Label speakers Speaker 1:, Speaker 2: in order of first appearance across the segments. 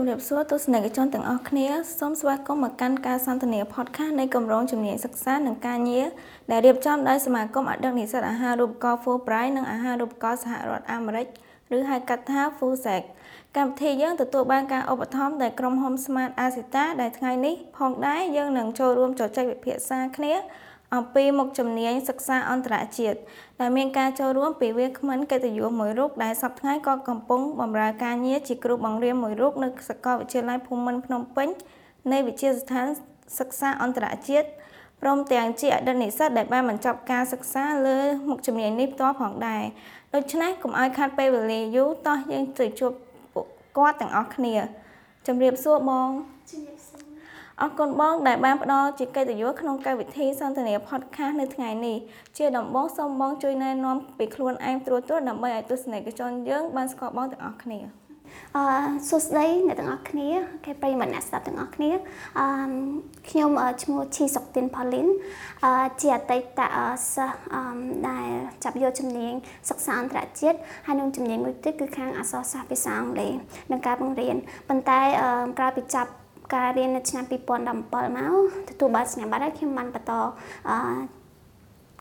Speaker 1: ជំរាបសួរទស្សនិកជនទាំងអស់គ្នាសូមស្វាគមន៍មកកាន់ការសន្ទនា podcast នៃគម្រោងជំនាញសិក្សានិងការងារដែលរៀបចំដោយសមាគមអតីតនិស្សិតអាហារូបករណ៍ Fulbright និងអាហារូបករណ៍សហរដ្ឋអាមេរិកឬហៅកាត់ថា FUSAC កម្មវិធីយើងទទួលបានការឧបត្ថម្ភដោយក្រុមហ៊ុន Smart Asita ដែលថ្ងៃនេះផងដែរយើងនឹងចូលរួមជជែកវិភាសាគ្នា អំពីមុខជំនាញសិក្សាអន្តរជាតិដែលមានការចូលរួមពីវាគ្មិនកិត្តិយសមួយរូបដែលសប្តាហ៍ក៏កំពុងបម្រើការងារជាគ្រូបង្រៀនមួយរូបនៅសាកលវិទ្យាល័យភូមិន្ទភ្នំពេញនៃវិទ្យាស្ថានសិក្សាអន្តរជាតិព្រមទាំងជាអតីតនិស្សិតដែលបានបញ្ចប់ការសិក្សាលើមុខជំនាញនេះផ្ទាល់ផងដែរដូច្នេះកុំឲ្យខាត់ពេលវេលាយូរតោះយើងទៅជួបគាត់ទាំងអស់គ្នាជម្រាបសួរបងជម្រាប អរគុណបងដែលបានផ្ដល់ជាកិត្តិយសក្នុងកម្មវិធីសន្ទនា podcast នៅថ្ងៃនេះជាដំបូងសូមបងជួយណែនាំពីខ្លួនឯងត្រួសត្រាសដើម្បីឲ្យទស្សនិកជនយើងបានស្គាល់បងទាំងអស់គ្នា
Speaker 2: អឺសួស្តីអ្នកទាំងអស់គ្នាគេប្រិយមិត្តអ្នកស្ដាប់ទាំងអស់គ្នាអឺខ្ញុំឈ្មោះឈីសុកទីនផូលីនអឺជាអតីតសិស្សអឺដែលចាប់យកជំនាញសិក្សាអន្តរជាតិហើយនឹងជំនាញមួយទៀតគឺខាងអក្សរសាស្ត្រភាសាអង់គ្លេសនិងការបង្រៀនប៉ុន្តែក្រោយពីចាប់ ការរៀននៅឆ្នាំ2017មកទទួលបានសញ្ញាបត្រហើយខ្ញុំបានបន្តអឺ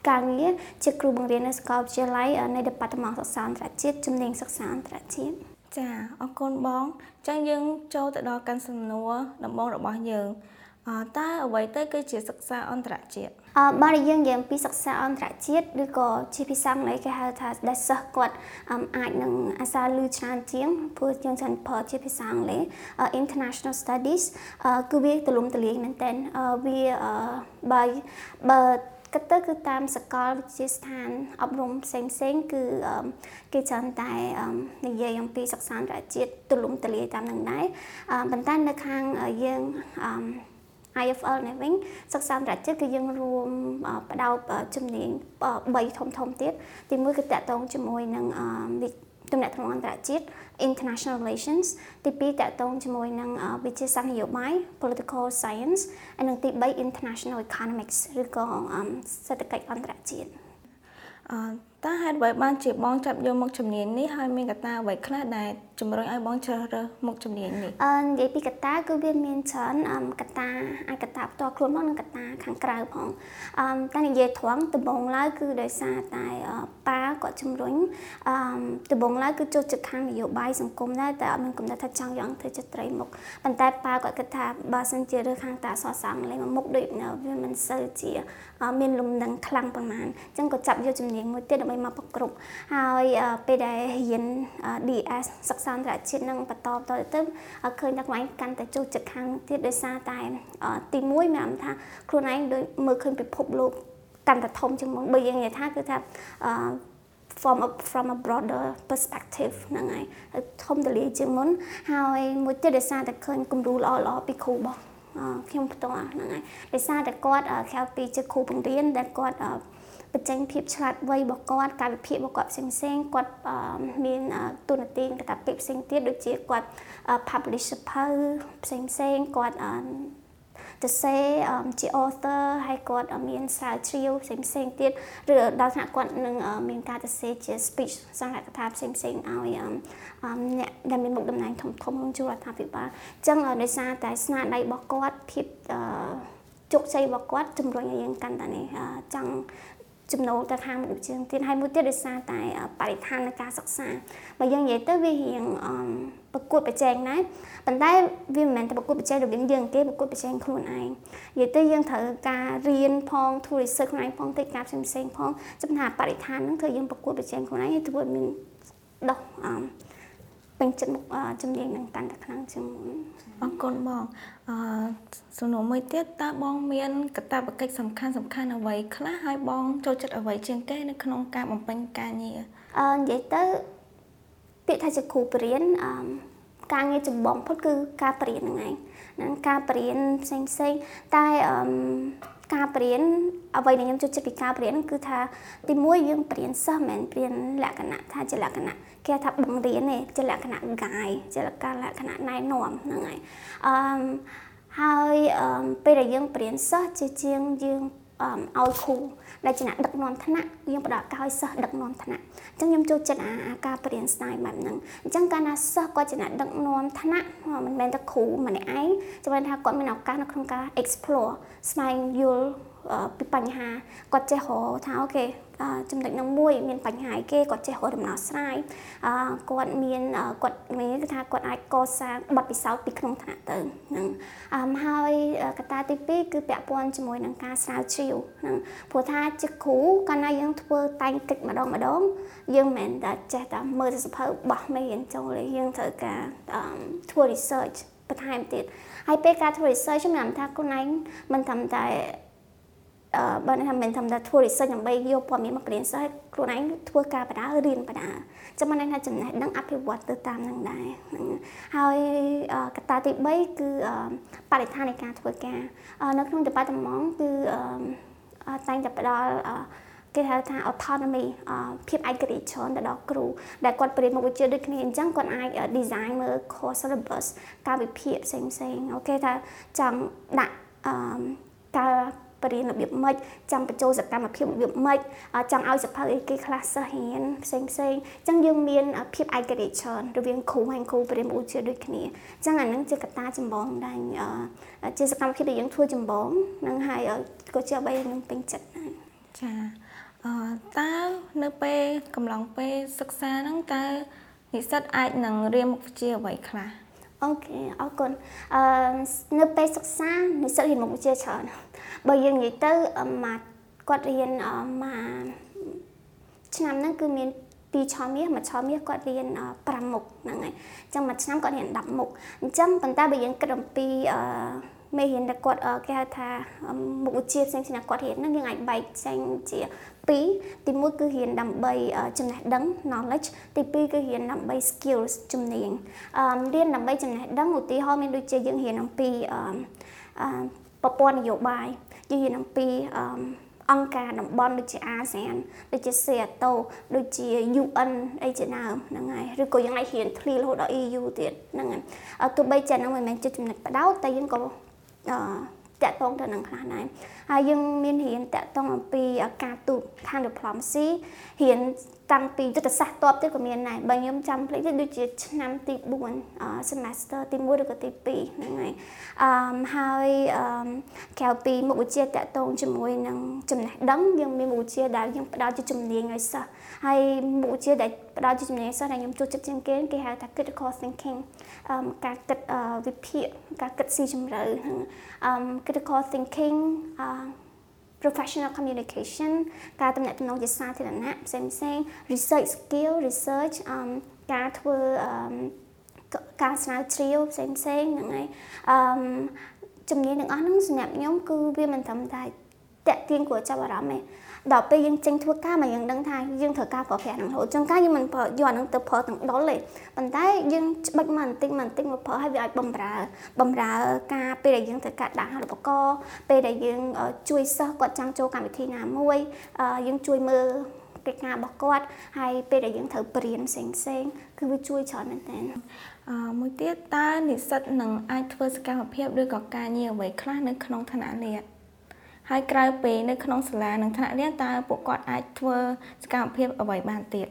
Speaker 2: ការងារជាគ្រូបង្រៀននៅសាកលវិទ្យាល័យនៃ Department សិក្សាអន្តរជាតិជំនាញសិក្សាអន្តរជាតិ
Speaker 1: ចាអរគុណបងអញ្ចឹងយើងចូលទៅដល់កាន់សំណួរដំបូងរបស់យើងតើអ្វីទៅគឺជាសិក្សាអន្តរជាតិ
Speaker 2: អឺ បើយើងនិយាយអំពីសិក្សាអន្តរជាតិឬក៏ជាភាសាអង់គ្លេសគេហៅថាដែលសិស្សគាត់អាចនឹងអាសាលឺច្រើនជាងព្រោះយើងច្រើនប្រើជាភាសាអង់គ្លេស international studies គឺវាទូលំទូលាយមែនទែនវាបើបើគិតទៅគឺតាមសកលវិទ្យាស្ថានអប់រំផ្សេងផ្សេងគឺគេច្រើនតែនិយាយអំពីសិក្សាអន្តរជាតិទូលំទូលាយតាមនឹងដែរប៉ុន្តែនៅខាងយើងអឺ IFL នេះវិញសិក្សាអន្តរជាតិគឺយើងរួមបដោតជំនាញ3ធំធំទៀតទីមួយគឺតកតងជាមួយនឹងទំនាក់ទំនងអន្តរជាតិ international relations ទី2តកតងជាមួយនឹងវិទ្យាសាស្ត្រនយោបាយ political science ហើយនិងទី3 international economics ឬក៏សេដ្ឋកិច្ចអន្តរជាតិ
Speaker 1: អឺ តើហេតុអ្វីបានជាបងចាប់យកមុខជំនាញនេះហើយមានកត្តាអ្វីខ្លះដែលជំរុញឲ្យបងជ្រើសរើសមុខជំនាញនេះ
Speaker 2: អឺនិយាយពីកត្តាគឺវាមានច្រើនកត្តាអាចកត្តាផ្ទាល់ខ្លួនផងនិងកត្តាខាងក្រៅផងអឺតែនិយាយត្រង់ដំបូងឡើយគឺដោយសារតែប៉ាគាត់ជំរុញអឺដំបូងឡើយគឺចូលចិត្តខាងនយោបាយសង្គមដែរតែអត់មានគំនិតថាចង់យ៉ាងធ្វើចិត្តត្រីមុខប៉ុន្តែប៉ាគាត់គិតថាបើសិនជារើសខាងតាសរសាមលេងមុខដូចវាមិនសូវជាមានលំនឹងខ្លាំងប៉ុន្មានអញ្ចឹងក៏ចាប់យកជំនាញមួយទៀតដើម្បីមកប្រគ្រប់ហើយពេលដែលរៀន DS សិក្សាអន្តរជាតិនឹងបន្តបន្តទៅឃើញថាខ្លួនឯងកាន់តែចូលចិត្តខាងទៀតដោយសារតែទី1មានអារម្មណ៍ថាខ្លួនឯងដូចមើលឃើញពិភពលោកកាន់តែធំជាងមុនបើយើងនិយាយថាគឺថា from a from a broader perspective ហ្នឹងហើយធំទលាជាងមុនហើយមួយទៀតដោយសារតែឃើញគំរូល្អល្អពីគ្រូរបស់ ខ្ញុំផ្ទាល់ហ្នឹងហើយដោយសារតែគាត់ក្រៅពីជាគ្រូបង្រៀនដែលគាត់បញ្ចេញភាពឆ្លាតវៃរបស់គាត់ការវិភាគរបស់គាត់ផ្សេងផ្សេងគាត់មានទូនាទីកតាបិផ្សេងទៀតដូចជាគាត់ publish សភៅផ្សេងផ្សេងគាត់ ទៅសេជា author ហើយគាត់មានស្រាវជ្រាវផ្សេងផ្សេងទៀតឬដល់ថ្នាក់គាត់នឹងមានការទៅសេជា speech សង្ហកថាផ្សេងផ្សេងឲ្យអ្នកដែលមានមុខតំណែងធំធំក្នុងជួររដ្ឋាភិបាលអញ្ចឹងដោយសារតែស្នាដៃរបស់គាត់ភាពជោគជ័យរបស់គាត់ជំរុញឲ្យយើងកាន់តែនេះចង់ ចំណូលទៅខាងមនុស្សជាងទៀតហើយមួយទៀតដោយសារតែបរិស្ថាននៃការសិក្សាបើយើងនិយាយទៅវារៀងប្រកួតប្រជែងដែរប៉ុន្តែវាមិនមែនតែប្រកួតប្រជែងរវាងយើងគេប្រកួតប្រជែងខ្លួនឯងនិយាយទៅយើងត្រូវការរៀនផងធ្វើ research ខ្លួនឯងផងកិច្ចការផ្សេងផ្សេងផងចំណាបរិស្ថានហ្នឹងធ្វើយើងប្រកួតប្រជែងខ្លួនឯងឲ្យធ្វើមានដោះ ពេញចិត្តមុខជំនាញនឹងកាន់តែខ្លាំងជាងមុន
Speaker 1: អរគុណបងអឺសំណួរមួយទៀតតើបងមានកតាបកិច្ចសំខាន់សំខាន់អ្វីខ្លះហើយបងចូលចិត្តអ្វីជាងគេនៅក្នុងការបំពេញការងារ
Speaker 2: អឺនិយាយទៅពាក្យថាជាគ្រូបរៀនអឺការងារចម្បងផុតគឺការបរៀនហ្នឹងឯងហ្នឹងការបរៀនផ្សេងផ្សេងតែអឺការបរៀនអ្វីដែលខ្ញុំចូលចិត្តពីការបរៀនគឺថាទីមួយយើងបរៀនសិស្សមិនមែនបរៀនលក្ខណៈថាជាលក្ខណៈ គេថាបង្រៀនទេជាលក្ខណៈ guide ជាលក្ខណៈណែនាំហ្នឹងហើយអឺហើយពេលដែលយើងបរៀនសិស្សជាជាងយើងឲ្យគ្រូដែលជាអ្នកដឹកនាំថ្នាក់យើងផ្ដល់ឱកាសឲ្យសិស្សដឹកនាំថ្នាក់អញ្ចឹងខ្ញុំចូលចិត្តអាការបរៀន style បែបហ្នឹងអញ្ចឹងកាលណាសិស្សគាត់ជាអ្នកដឹកនាំថ្នាក់មិនមែនតែគ្រូម្នាក់ឯងចាំថាគាត់មានឱកាសនៅក្នុងការ explore ស្វែងយល់ពីបញ្ហាគាត់ចេះរកថាអូខេចំណុចនោះមួយមានបញ្ហាអីគេគាត់ចេះរកដំណោះស្រាយគាត់មានគាត់មានគឺថាគាត់អាចកសាងបទពិសោធន៍ពីក្នុងថ្នាក់ទៅហ្នឹងហើយកត្តាទី2គឺពាក់ព័ន្ធជាមួយនឹងការស្រាវជ្រាវហ្នឹងព្រោះថាជាគ្រូកាលណាយើងធ្វើតែងកិច្ចម្ដងម្ដងយើងមិនមែនតែចេះតែមើលទៅសភៅបោះមេរៀនចូលទេយើងត្រូវការធ្វើ research បន្ថែមទៀតហើយពេលការធ្វើ research ខ្ញុំថាខ្លួនឯងមិនត្រឹមតែបើថាមិនធម្មតាធ្វើ research ដើម្បីយកព័ត៌មានមករៀនសិស្សខ្លួនឯងធ្វើការបដារៀនបដាចាំមិនថាចំណេះដឹងអភិវឌ្ឍទៅតាមនឹងដែរហើយកត្តាទី3គឺបរិស្ថាននៃការធ្វើការនៅក្នុង department គឺ តែងតែផ្ដល់គេហៅថា autonomy ភាពឯករាជ្យច្រើនទៅដល់គ្រូដែលគាត់បរៀនមុខវិជ្ជាដូចគ្នាអញ្ចឹងគាត់អាច design មើល course syllabus ការវិភាគផ្សេងផ្សេងអូខេថាចង់ដាក់ការ បរៀនរបៀបម៉េចចង់បញ្ចូលសកម្មភាពរបៀបម៉េចចង់ឲ្យសភៅអីគេខ្លះសិស្សរៀនផ្សេងផ្សេងអញ្ចឹងយើងមានភាពឯករាជ្យច្រើនរវាងគ្រូហើយគ្រូបរិញ្ញាបត្រជាដូចគ្នាអញ្ចឹងអានឹងជាកត្តាចម្បងដែលជាសកម្មភាពដែលយើងធ្វើចម្បងនឹងហើយក៏ជាអ្វីខ្ញុំពេញចិត្តដែរ
Speaker 1: ចាអឺតើនៅពេលកំឡុងពេលសិក្សាហ្នឹងតើនិស្សិតអាចនឹងរៀនមុខវិជ្ជាអ្វីខ្លះ
Speaker 2: អូខេអរគុណអឺនៅពេលសិក្សានិស្សិតរៀនមុខវិជ្ជាច្រើនបើយើងនិយាយទៅមកគាត់រៀនមកឆ្នាំហ្នឹងគឺមានពីឆមាសមួយឆមាសគាត់រៀន5មុខហ្នឹងហើយអញ្ចឹងមួយឆ្នាំគាត់រៀន10មុខអញ្ចឹងប៉ុន្តែបើយើងគិតអំពីអឺមេរៀនដែលគាត់គេហៅថាមុខវិជ្ជាផ្សេងៗគាត់រៀនហ្នឹងយើងអាចបែកផ្សេងជា 2ទី1គឺរៀនដើម្បីចំណេះដឹង knowledge ទី2គឺរៀនដើម្បី skills ជំនាញអឺរៀនដើម្បីចំណេះដឹងឧទាហរណ៍មានដូចជាយើងរៀនអំពីអឺប្រព័ន្ធនយោបាយយើងរៀនអំពីអឺអង្គការតំបន់ដូចជាអាស៊ានដូចជា SEATO ដូចជា UN អីជាដើមហ្នឹងហើយឬក៏យើងអាចរៀនធ្លារហូតដល់ EU ទៀតហ្នឹងហើយទោះបីជាហ្នឹងមិនមែនជាចំណុចបដោតតែយើងក៏អឺ តាក់ទងទៅនឹងខ្លះដែរហើយយើងមានរៀនតាក់ទងអំពីការទូតខាង diplomacy រៀនតាំងពីយុទ្ធសាស្ត្រតបទៀតក៏មានដែរបើខ្ញុំចាំភ្លេចទេដូចជាឆ្នាំទី4 semester ទី1ឬក៏ទី2ហ្នឹងហើយអឺហើយអឺក្រៅពីមុខវិជ្ជាតាក់ទងជាមួយនឹងចំណេះដឹងយើងមានមុខវិជ្ជាដែលយើងផ្ដោតជាជំនាញឲ្យសិស្ស ហើយមុខវិជ្ជាដែលផ្ដោតជាជំនាញសិស្សដែលខ្ញុំចូលចិត្តជាងគេគេហៅថា critical thinking អឺការគិតវិភាគការគិតស៊ីជម្រៅអឺ critical thinking អឺ professional communication ការតំណាក់តំណងជាសាធារណៈផ្សេងផ្សេង research skill research អឺការធ្វើអឺការស្រាវជ្រាវផ្សេងផ្សេងហ្នឹងហើយអឺជំនាញទាំងអស់ហ្នឹងសម្រាប់ខ្ញុំគឺវាមិនត្រឹមតែតាក់ទាញគួរចាប់អារម្មណ៍ទេ ដល់ពេលយើងចេញធ្វើការមកយើងដឹងថាយើងត្រូវការប្រើប្រាស់នឹងរហូតចុងការយើងមិនប្រើយកអានឹងទៅប្រើទាំងដុលទេប៉ុន្តែយើងច្បិចមកបន្តិចមកបន្តិចមកប្រើឲ្យវាអាចបំរើបំរើការពេលដែលយើងត្រូវការដាក់ឧបករណ៍ពេលដែលយើងជួយសិស្សគាត់ចង់ចូលកម្មវិធីណាមួយយើងជួយមើលកិច្ចការរបស់គាត់ហើយពេលដែលយើងត្រូវបរៀនផ្សេងផ្សេងគឺវាជួយច្រើនមែនទែន
Speaker 1: អឺមួយទៀតតើនិស្សិតនឹងអាចធ្វើសកម្មភាពឬក៏ការងារអ្វីខ្លះនៅក្នុងឋានៈនេះ ហើយក្រៅពីនៅក្នុងសាលានិងថ្នាក់រៀនតើពួកគាត់អាចធ្វើសកម្មភាពអ្វីបានទៀត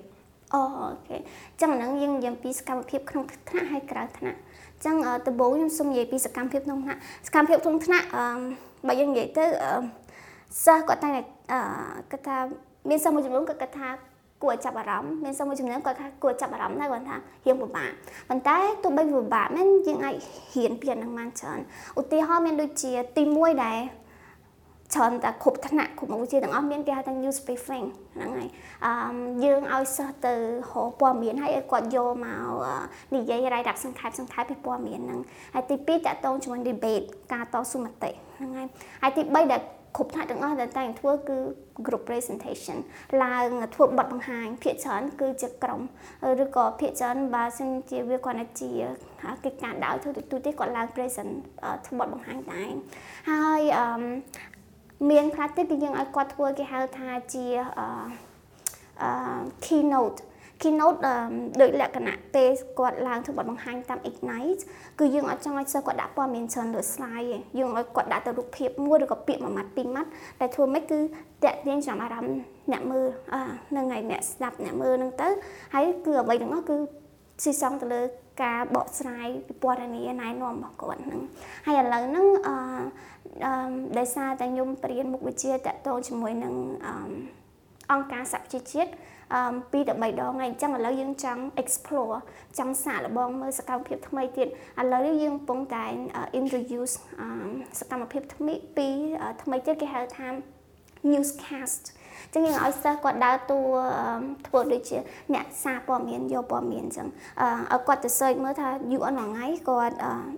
Speaker 2: អូអូខេចឹងហ្នឹងយើងនិយាយពីសកម្មភាពក្នុងថ្នាក់ហើយក្រៅថ្នាក់ចឹងដំបូងខ្ញុំសូមនិយាយពីសកម្មភាពក្នុងថ្នាក់សកម្មភាពក្នុងថ្នាក់អឺបើយើងនិយាយទៅសិស្សគាត់តែអឺគាត់ថាមានសិស្សមួយចំនួនគាត់គាត់ថាគួរចាប់អារម្មណ៍មានសិស្សមួយចំនួនគាត់ថាគួរចាប់អារម្មណ៍ដែរគាត់ថារៀងពិបាកប៉ុន្តែទោះបីពិបាកមែនយើងអាចរៀនពីនឹងបានច្រើនឧទាហរណ៍មានដូចជាទី1ដែរ ច្រើនតែគ្រប់ថ្នាក់គ្រប់មុខវិជ្ជាទាំងអស់មានគេហៅថា news briefing ហ្នឹងហើយអឺយើងឲ្យសិស្សទៅរកព័ត៌មានហើយឲ្យគាត់យកមកនិយាយរ៉ាយរាប់សង្ខេបសង្ខេបពីព័ត៌មានហ្នឹងហើយទី2តកតងជាមួយ debate ការតស៊ូមតិហ្នឹងហើយហើយទី3ដែលគ្រប់ថ្នាក់ទាំងអស់ដែលតែងធ្វើគឺ group presentation ឡើងធ្វើបទបង្ហាញភាគច្រើនគឺជាក្រុមឬក៏ភាគច្រើនបើសិនជាវាគាត់ណាជាកិច្ចការដើរធ្វើទូទៅគាត់ឡើង present ធ្វើបទបង្ហាញដែរហើយអឺ មានខ្លះទៀតគឺយើងឲ្យគាត់ធ្វើគេហៅថាជាអឺ keynote keynote ដោយលក្ខណៈពេលគាត់ឡើងធ្វើបទបង្ហាញតាម Ignite គឺយើងអត់ចង់ឲ្យសិស្សគាត់ដាក់ព័ត៌មានច្រើនលើ slide ទេយើងឲ្យគាត់ដាក់ទៅរូបភាពមួយឬក៏ពាក្យមួយម៉ាត់ពីរម៉ាត់តែធ្វើម៉េចគឺតាក់ទាញចំអារម្មណ៍អ្នកមើលអានឹងហើយអ្នកស្ដាប់អ្នកមើលហ្នឹងទៅហើយគឺអ្វីទាំងអស់គឺស៊ីសងទៅលើ ការបកស្រាយពីព័ត៌មានណែនាំរបស់គាត់ហ្នឹងហើយឥឡូវហ្នឹងអឺអឺដោយសារតែខ្ញុំបរៀនមុខវិជ្ជាតកតងជាមួយនឹងអឺអង្គការសហជីវជាតិអឺពីទៅ3ដងហើយអញ្ចឹងឥឡូវយើងចង់ explore ចង់សាកល្បងមើលសកម្មភាពថ្មីទៀតឥឡូវយើងកំពុងតែ introduce សកម្មភាពថ្មីពីថ្មីទៀតគេហៅថា newscast ចឹងយើងឲ្យសិស្សគាត់ដើរតួធ្វើដូចជាអ្នកសារព័ត៌មានយកព័ត៌មានអញ្ចឹងឲ្យគាត់ទៅ search មើលថាយូរអស់មួយថ្ងៃគាត់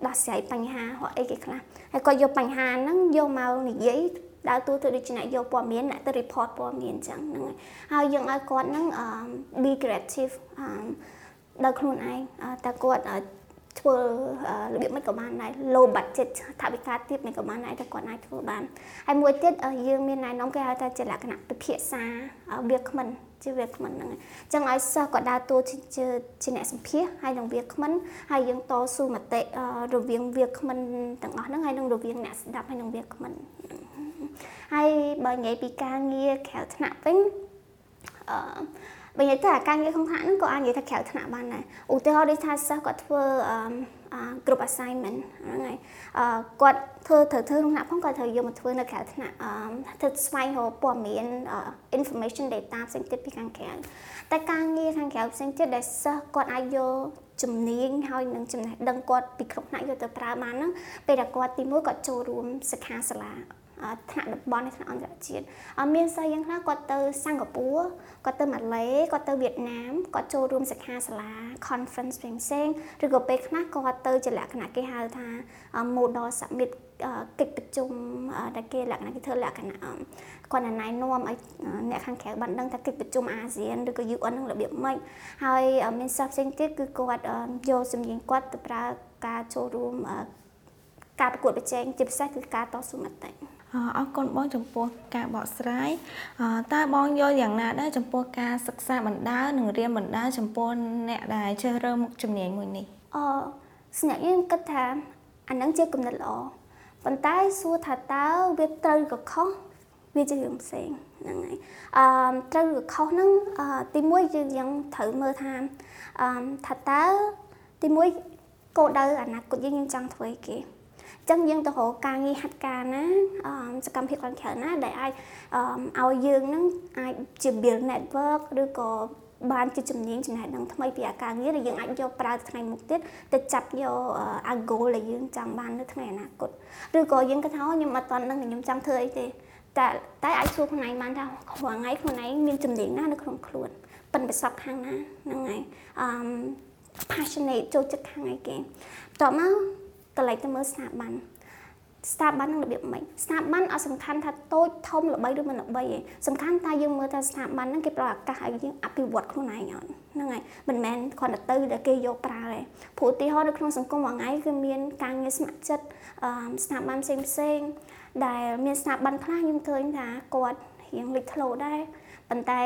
Speaker 2: ដោះស្រាយបញ្ហារកអីគេខ្លះហើយគាត់យកបញ្ហាហ្នឹងយកមកនិយាយដើរតួទៅដូចជាអ្នកយកព័ត៌មានអ្នកទៅ report ព័ត៌មានអញ្ចឹងហ្នឹងហើយយើងឲ្យគាត់ហ្នឹង be creative ដល់ខ្លួនឯងតែគាត់ ធ្វើរបៀបមិនក៏បានដែរ low budget ថវិកាទាបមិនក៏បានដែរតែគាត់អាចធ្វើបានហើយមួយទៀតយើងមានណែនាំគេហៅថាជាលក្ខណៈពិភាក្សាវាគ្មិនជាវាគ្មិនហ្នឹងអញ្ចឹងឲ្យសិស្សគាត់ដើរតួជាជាអ្នកសម្ភាសហើយនឹងវាគ្មិនហើយយើងតស៊ូមតិរវាងវាគ្មិនទាំងអស់ហ្នឹងហើយនឹងរវាងអ្នកស្ដាប់ហើយនឹងវាគ្មិនហើយបើនិយាយពីការងារក្រៅថ្នាក់វិញអឺ បើនិយាយទៅអាការងារក្នុងថ្នាក់ហ្នឹងក៏អាចនិយាយថាក្រៅថ្នាក់បានដែរឧទាហរណ៍ដូចថាសិស្សគាត់ធ្វើអឺ group assignment ហ្នឹងហើយអឺគាត់ធ្វើត្រូវធ្វើក្នុងថ្នាក់ផងគាត់ត្រូវយកមកធ្វើនៅក្រៅថ្នាក់អឺធ្វើស្វែងរកព័ត៌មាន information data ផ្សេងទៀតពីខាងក្រៅតែការងារខាងក្រៅផ្សេងទៀតដែលសិស្សគាត់អាចយកជំនាញហើយនឹងចំណេះដឹងគាត់ពីគ្រប់ថ្នាក់យកទៅប្រើបានហ្នឹងពេលដែលគាត់ទីមួយគាត់ចូលរួមសិក្ខាសាលា ថ្នាក់តំបន់ថ្នាក់អន្តរជាតិមានសិស្សយ៉ាងខ្លះគាត់ទៅសិង្ហបុរីគាត់ទៅម៉ាឡេគាត់ទៅវៀតណាមគាត់ចូលរួមសិក្ខាសាលា conference ផ្សេងផ្សេងឬក៏ពេលខ្លះគាត់ទៅជាលក្ខណៈគេហៅថា model summit កិច្ចប្រជុំដែលគេលក្ខណៈគេធ្វើលក្ខណៈគាត់ណែនាំឲ្យអ្នកខាងក្រៅបានដឹងថាកិច្ចប្រជុំអាស៊ានឬក៏ UN នឹងរបៀបម៉េចហើយមានសិស្សផ្សេងទៀតគឺគាត់យកជំនាញគាត់ទៅប្រើការចូលរួមការប្រកួតប្រជែងជាពិសេសគឺការតស៊ូមតិ
Speaker 1: អរគុណបងចំពោះការបកស្រាយតើបងយល់យ៉ាងណាដែរចំពោះការសិក្សាបណ្ដើនិងរៀនបណ្ដើចំពោះអ្នកដែលជ្រើសរើសមុខជំនាញមួយនេះ
Speaker 2: អស្នាក់យើងគិតថាអានឹងជាគំនិតល្អប៉ុន្តែសួរថាតើវាត្រូវក៏ខុសវាជារឿងផ្សេងហ្នឹងហើយអឺត្រូវឬខុសហ្នឹងទីមួយយើងយើងត្រូវមើលថាអឺថាតើទីមួយគោលដៅអនាគតយើងយើងចង់ធ្វើអីគេ ចឹងយើងទៅរកការងារហាត់ការណាសកម្មភាពខាងក្រៅណា ដែលអាចឲ្យយើងនឹងអាចជា build network ឬក៏បានជាជំនាញចំណេះដឹងថ្មីពីអាការងារដែលយើងអាចយកប្រើថ្ងៃមុខទៀតទៅចាប់យកអា goal ដែលយើងចង់បាននៅថ្ងៃអនាគតឬក៏យើងគិតថាខ្ញុំអត់ទាន់នឹងខ្ញុំចង់ធ្វើអីទេតែតែអាចសួរខ្លួនឯងបានថាខ្លួនឯងខ្លួនឯងមានជំនាញណានៅក្នុងខ្លួនប៉ិនប្រសពខាងណាហ្នឹងហើយអឺ passionate ចូលចិត្តខាងអីគេតោះមក កន្លែងទៅមើលស្ថាប័នស្ថាប័ននឹងរបៀបម៉េចស្ថាប័នអត់សំខាន់ថាតូចធំល្បីឬមិនល្បីទេសំខាន់តែយើងមើលថាស្ថាប័នហ្នឹងគេផ្ដល់ឱកាសឲ្យយើងអភិវឌ្ឍខ្លួនឯងអត់ហ្នឹងហើយមិនមែនគ្រាន់តែទៅដែលគេយកប្រើទេព្រោះឧទាហរណ៍នៅក្នុងសង្គមមួយថ្ងៃគឺមានការងារស្ម័គ្រចិត្តស្ថាប័នផ្សេងផ្សេងដែលមានស្ថាប័នខ្លះខ្ញុំឃើញថាគាត់រៀងលេចធ្លោដែរ ប៉ុន្តែ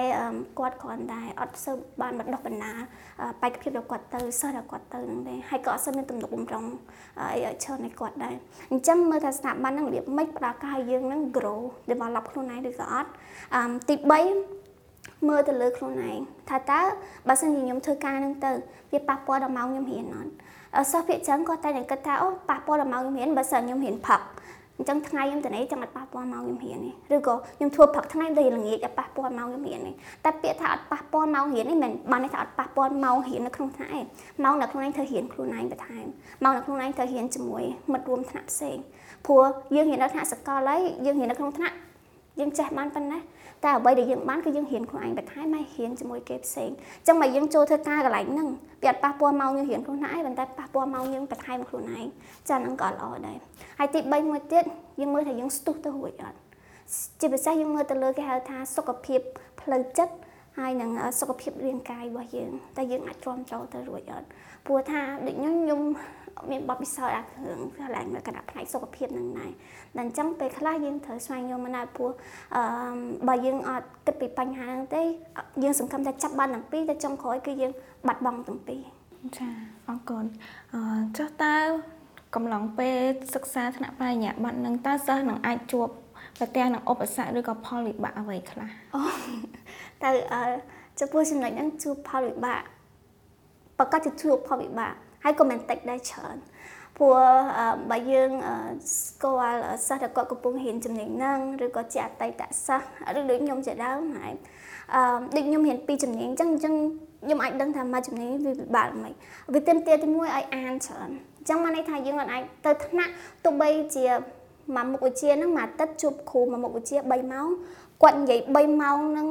Speaker 2: គាត់គ្រាន់តែអត់សូវបានបណ្ដុះបណ្ដាលបេក្ខភាពរបស់គាត់ទៅសិស្សរបស់គាត់ទៅហ្នឹងទេហើយក៏អត់សូវមានទំនុកបំរុងអីឲ្យច្រើនឲ្យគាត់ដែរអញ្ចឹងមើលថាស្ថាប័នហ្នឹងរបៀបម៉េចផ្ដល់ការឲ្យយើងហ្នឹង grow develop ខ្លួនឯងឬក៏អត់ទី3មើលទៅលើខ្លួនឯងថាតើបើសិនជាខ្ញុំធ្វើការហ្នឹងទៅវាប៉ះពាល់ដល់ម៉ោងខ្ញុំរៀនអត់សិស្សភាគច្រើនគាត់តែតែគិតថាអូប៉ះពាល់ដល់ម៉ោងខ្ញុំរៀនបើសិនខ្ញុំរៀនផឹក អញ្ចឹងថ្ងៃខ្ញុំទៅនេះចឹងអត់ប៉ះពាល់ម៉ោងខ្ញុំរៀននេះឬក៏ខ្ញុំធ្វើព្រឹកថ្ងៃទៅល្ងាចអត់ប៉ះពាល់ម៉ោងខ្ញុំរៀននេះតែពាក្យថាអត់ប៉ះពាល់ម៉ោងរៀននេះមិនបានន័យថាអត់ប៉ះពាល់ម៉ោងរៀននៅក្នុងថ្នាក់ឯងម៉ោងនៅក្នុងឯងត្រូវរៀនខ្លួនឯងបន្ថែមម៉ោងនៅក្នុងឯងត្រូវរៀនជាមួយមិត្តរួមថ្នាក់ផ្សេងព្រោះយើងរៀននៅថ្នាក់សកលហើយយើងរៀននៅក្នុងថ្នាក់យើងចេះបានប៉ុណ្ណា តែអ្វីដែលយើងបានគឺយើងរៀនខ្លួនឯងបន្ថែមហើយរៀនជាមួយគេផ្សេងអញ្ចឹងមកយើងចូលធ្វើការកន្លែងហ្នឹងវាអត់ប៉ះពាល់ម៉ោងយើងរៀនខ្លួនឯងប៉ុន្តែប៉ះពាល់ម៉ោងយើងបន្ថែមខ្លួនឯងចាហ្នឹងក៏ល្អដែរហើយទី3មួយទៀតយើងមើលថាយើងស្ទុះទៅរួចអត់ជាពិសេសយើងមើលទៅលើគេហៅថាសុខភាពផ្លូវចិត្តហើយនឹងសុខភាពរាងកាយរបស់យើងតែយើងអាចទ្រាំទ្រទៅរួចអត់ព្រោះថាដូចខ្ញុំខ្ញុំ មានបទពិសោធន៍អាគ្រឿងកន្លែងគណៈផ្នែកសុខភាពនឹងដែរតែអញ្ចឹងពេលខ្លះយើងត្រូវស្វែងយល់មកណាព្រោះអឺបើយើងអត់គិតពីបញ្ហាហ្នឹងទេយើងសង្ឃឹមថាចាប់បានទាំងពីរតែចុងក្រោយគឺយើងបាត់បង់ទាំងពីរ
Speaker 1: ចាអរគុណអឺចុះតើកំឡុងពេលសិក្សាថ្នាក់បរិញ្ញាបត្រនឹងតើសិស្សនឹងអាចជួបប្រទះនឹងឧបសគ្គឬក៏ផលវិបាកអ្វីខ្លះ
Speaker 2: អូតើអឺចំពោះចំណុចហ្នឹងជួបផលវិបាកប្រកាសជាជួបផលវិបាក ហើយក៏មិនតិចដែរច្រើនព្រោះបើយើងស្គាល់សិស្សដែលគាត់កំពុងរៀនចំណេញហ្នឹងឬក៏ជាអតីតសិស្សឬដូចខ្ញុំជាដើមហើយអឺដូចខ្ញុំរៀនពីចំណេញអញ្ចឹងអញ្ចឹងខ្ញុំអាចដឹងថាមួយចំណេញវាពិបាកមិនវាទាមទារទីមួយឲ្យអានច្រើនអញ្ចឹងមកន័យថាយើងអាចទៅថ្នាក់ទោះបីជាមួយមុខវិជ្ជាហ្នឹងមួយអាទិត្យជួបគ្រូមួយមុខវិជ្ជា3ម៉ោងគាត់និយាយ3ម៉ោងហ្នឹង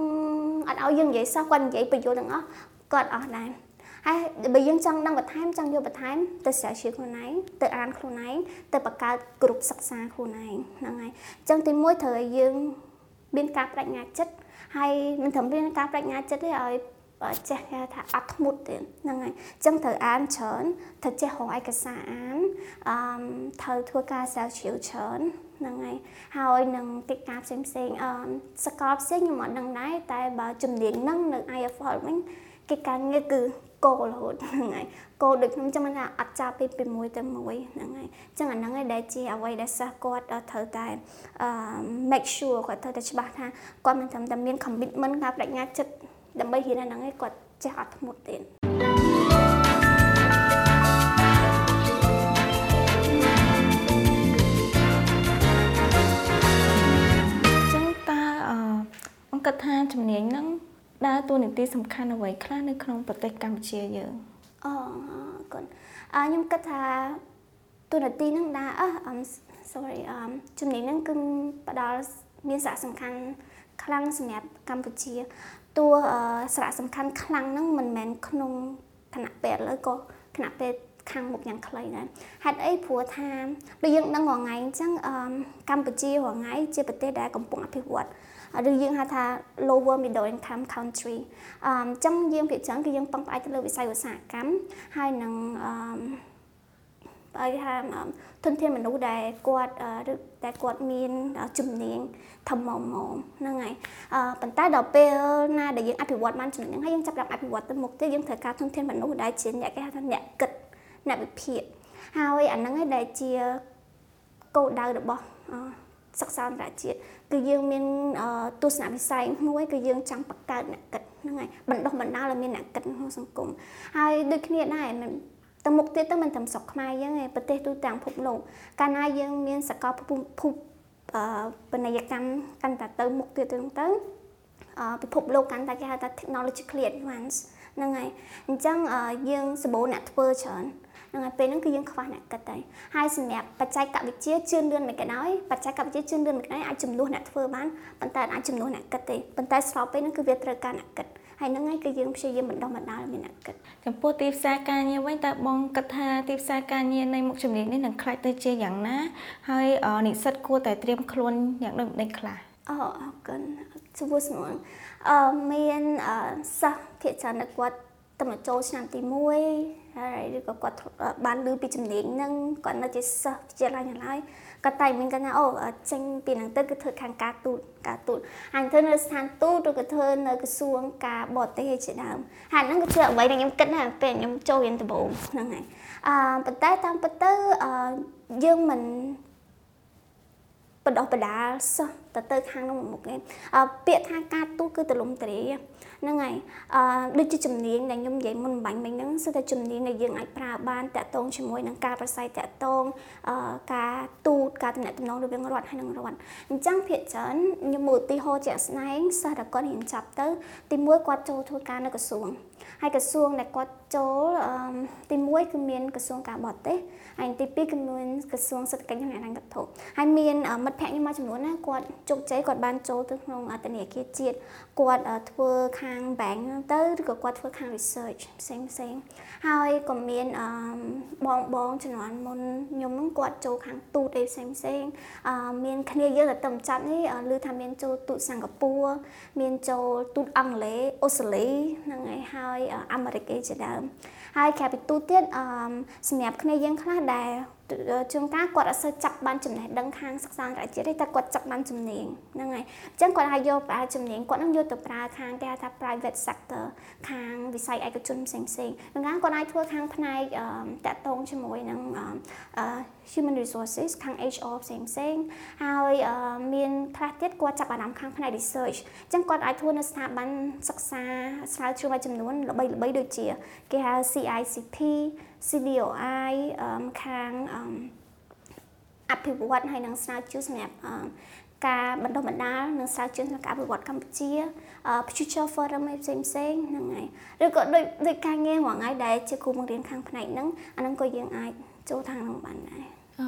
Speaker 2: អត់ឲ្យយើងនិយាយសោះគាត់និយាយបញ្យល់ទាំងអស់គាត់អស់ដែរ ហើយបើយើងចង់ដឹងបន្ថែមចង់យកបន្ថែមទៅស្រាវជ្រាវខ្លួនឯងទៅអានខ្លួនឯងទៅបង្កើតក្រុមសិក្សាខ្លួនឯងហ្នឹងហើយអញ្ចឹងទីមួយត្រូវឲ្យយើងមានការបញ្ញាចិត្តហើយមិនត្រឹមមានការបញ្ញាចិត្តទេឲ្យចេះគេថាអត់ធ្មត់ទេហ្នឹងហើយអញ្ចឹងត្រូវអានច្រើនត្រូវចេះរកឯកសារអានអឺត្រូវធ្វើការស្រាវជ្រាវច្រើនហ្នឹងហើយហើយនឹងកិច្ចការផ្សេងផ្សេងអឺសកលផ្សេងខ្ញុំអត់ដឹងដែរតែបើជំនាញហ្នឹងនៅ IFL វិញកិច្ចការងារគឺ គោលរហូតហ្នឹងហើយគោលដូចខ្ញុំចាំថាអត់ចាប់ពីពីមួយទៅមួយហ្នឹងហើយអញ្ចឹងអាហ្នឹងឯងដែលជាអ្វីដែលសិស្សគាត់ត្រូវតែអឺ make sure គាត់ត្រូវតែច្បាស់ថាគាត់មិនត្រឹមតែមាន commitment ការបដិញ្ញាចិត្តដើម្បីរៀនអាហ្នឹងឯងគាត់ចេះអត់ធ្មត់ទៀត
Speaker 1: អង្គគិតថាជំនាញហ្នឹង ដើរតួនាទីសំខាន់អ្វីខ្លះនៅក្នុងប្រទេសកម្ពុជាយើង
Speaker 2: អូអរគុណអឺខ្ញុំគិតថាតួនាទីហ្នឹងដើរអឺ sorry អឺជំនាញហ្នឹងគឺផ្ដល់មានសារៈសំខាន់ខ្លាំងសម្រាប់កម្ពុជាតួសារៈសំខាន់ខ្លាំងហ្នឹងមិនមែនក្នុងគណៈពេទ្យឥឡូវក៏គណៈពេទ្យខាងមុខយ៉ាងខ្លីដែរហេតុអីព្រោះថាដូចយើងដឹងរាល់ថ្ងៃអញ្ចឹងកម្ពុជារាល់ថ្ងៃជាប្រទេសដែលកំពុងអភិវឌ្ឍ ឬយើងហៅថា lower middle income country អញ្ចឹងយើងភាគច្រើនគឺយើងពឹងផ្អែកទៅលើវិស័យឧស្សាហកម្មហើយនឹងអឺឲ្យថាធនធានមនុស្សដែលគាត់ឬដែលគាត់មានជំនាញធំមកមកហ្នឹងហើយអឺប៉ុន្តែដល់ពេលណាដែលយើងអភិវឌ្ឍបានចំណេញហ្នឹងហើយយើងចាប់ផ្ដើមអភិវឌ្ឍទៅមុខទៀតយើងត្រូវការធនធានមនុស្សដែលជាអ្នកគេហៅថាអ្នកគិតអ្នកវិភាគហើយអាហ្នឹងឯងដែលជាគោលដៅរបស់សិក្សាអន្តរជាតិ គឺយើងមានទស្សនវិស័យមួយគឺយើងចង់បង្កើតអ្នកគិតហ្នឹងហើយបណ្ដុះបណ្ដាលឲ្យមានអ្នកគិតក្នុងសង្គមហើយដូចគ្នាដែរមិនទៅមុខទៀតទៅមិនត្រឹមស្រុកខ្មែរយើងទេប្រទេសទូទាំងពិភពលោកកាលណាយើងមានសកលភូមិអឺបណិយកម្មកាន់តែទៅមុខទៀតទៅទៅអឺ ពិភពលោកកាន់តែគេហៅថា technologically advanced ហ្នឹងហើយអញ្ចឹងយើងសម្បូរអ្នកធ្វើច្រើនហ្នឹងហើយពេលហ្នឹងគឺយើងខ្វះអ្នកគិតហើយហើយសម្រាប់បច្ចេកវិទ្យាជឿនលឿនមិនក៏ដោយបច្ចេកវិទ្យាជឿនលឿនមិនក៏ដោយអាចចំនួនអ្នកធ្វើបានប៉ុន្តែអាចចំនួនអ្នកគិតទេប៉ុន្តែស្របពេលហ្នឹងគឺវាត្រូវការអ្នកគិតហើយហ្នឹងហើយគឺយើងព្យាយាមបណ្ដុះបណ្ដាលមានអ្នកគិត
Speaker 1: ចំពោះទីផ្សារការងារវិញតើបងគិតថាទីផ្សារការងារនៃមុខជំនាញនេះនឹងខ្លាចទៅជាយ៉ាងណាហើយនិស្សិតគួរតែត្រៀមខ្លួនយ៉ាងដូចម្ដេចខ្លះ
Speaker 2: អូអរគុណ សួរស្មងអឺមានសិស្សភាគច្រើនគាត់ទៅមកចូលឆ្នាំទី1ហើយឬក៏គាត់បានឮពីជំនាញហ្នឹងគាត់នៅជាសិស្សវិទ្យាល័យឡើយគាត់តែមានគាត់ថាអូចេញពីហ្នឹងទៅគឺធ្វើខាងការទូតការទូតហើយធ្វើនៅស្ថានទូតឬក៏ធ្វើនៅក្រសួងការបរទេសជាដើមហើយហ្នឹងគឺជាអ្វីដែលខ្ញុំគិតណាពេលខ្ញុំចូលរៀនដំបូងហ្នឹងហើយអឺប៉ុន្តែតាមពិតទៅអឺយើងមិនបដោះបដាលសោះ ទៅទៅខាងនោះមុខឯងពាក្យថាការទូតគឺទលំទរាហ្នឹងហើយអឺដូចជាជំនាញដែលខ្ញុំនិយាយមុនបាញ់មិញហ្នឹងគឺតែជំនាញដែលយើងអាចប្រើបានតាក់ទងជាមួយនឹងការប្រស័យតាក់ទងអឺការទូតការតំណែងតំណងរវាងរដ្ឋហើយនិងរដ្ឋអញ្ចឹងភាគច្រើនខ្ញុំមើលឧទាហរណ៍ជាក់ស្ដែងសិស្សដែលគាត់រៀនចាប់ទៅទីមួយគាត់ចូលធ្វើការនៅក្រសួង ហើយក្រសួងដែលគាត់ចូលទី1គឺមានក្រសួងការបរទេសហើយទី2គឺមានក្រសួងសេដ្ឋកិច្ចនិងហិរញ្ញវត្ថុហើយមានមិត្តភ័ក្តិខ្ញុំមួយចំនួនណាគាត់ជោគជ័យគាត់បានចូលទៅក្នុងធនាគារជាតិគាត់ធ្វើខាង bank ទៅឬក៏គាត់ធ្វើខាង research ផ្សេងផ្សេងហើយក៏មានបងបងជំនាន់មុនខ្ញុំហ្នឹងគាត់ចូលខាងទូតអីផ្សេងផ្សេងមានគ្នាយើងទៅតំចាប់នេះឮថាមានចូលទូតសិង្ហបុរីមានចូលទូតអង់គ្លេសអូស្ត្រាលីហ្នឹងហើយហើយហើយអាមេរិកអីជាដើមហើយក្រៅពីទូទៀតអឺសម្រាប់គ្នាយើងខ្លះដែល ជួនកាលគាត់អត់សូវចាប់បានចំណេះដឹងខាងសិក្សាអន្តរជាតិទេតែគាត់ចាប់បានជំនាញហ្នឹងហើយអញ្ចឹងគាត់អាចយកប្រើជំនាញគាត់នឹងយកទៅប្រើខាងគេហៅថា private sector ខាងវិស័យឯកជនផ្សេងផ្សេងហ្នឹងហើយគាត់អាចធ្វើខាងផ្នែកតាក់ទងជាមួយនឹង human resources ខាង HR ផ្សេងផ្សេងហើយមានខ្លះទៀតគាត់ចាប់អារម្មណ៍ខាងផ្នែក research អញ្ចឹងគាត់អាចធ្វើនៅស្ថាប័នសិក្សាស្រាវជ្រាវមួយចំនួនល្បីៗដូចជា គេហៅ CICP CDOI ខាងអភិវឌ្ឍហើយនឹងស្រាវជ្រាវសម្រាប់ការបណ្ដុះបណ្ដាលនិងស្រាវជ្រាវក្នុងការអភិវឌ្ឍកម្ពុជា Future Forum ផ្សេងផ្សេងហ្នឹងហើយឬក៏ដូចដូចការងារមួយថ្ងៃដែលជាគ្រូបង្រៀនខាងផ្នែកហ្នឹងអាហ្នឹងក៏យើងអាចចូលខាងហ្នឹងបានដែរ
Speaker 1: អឺ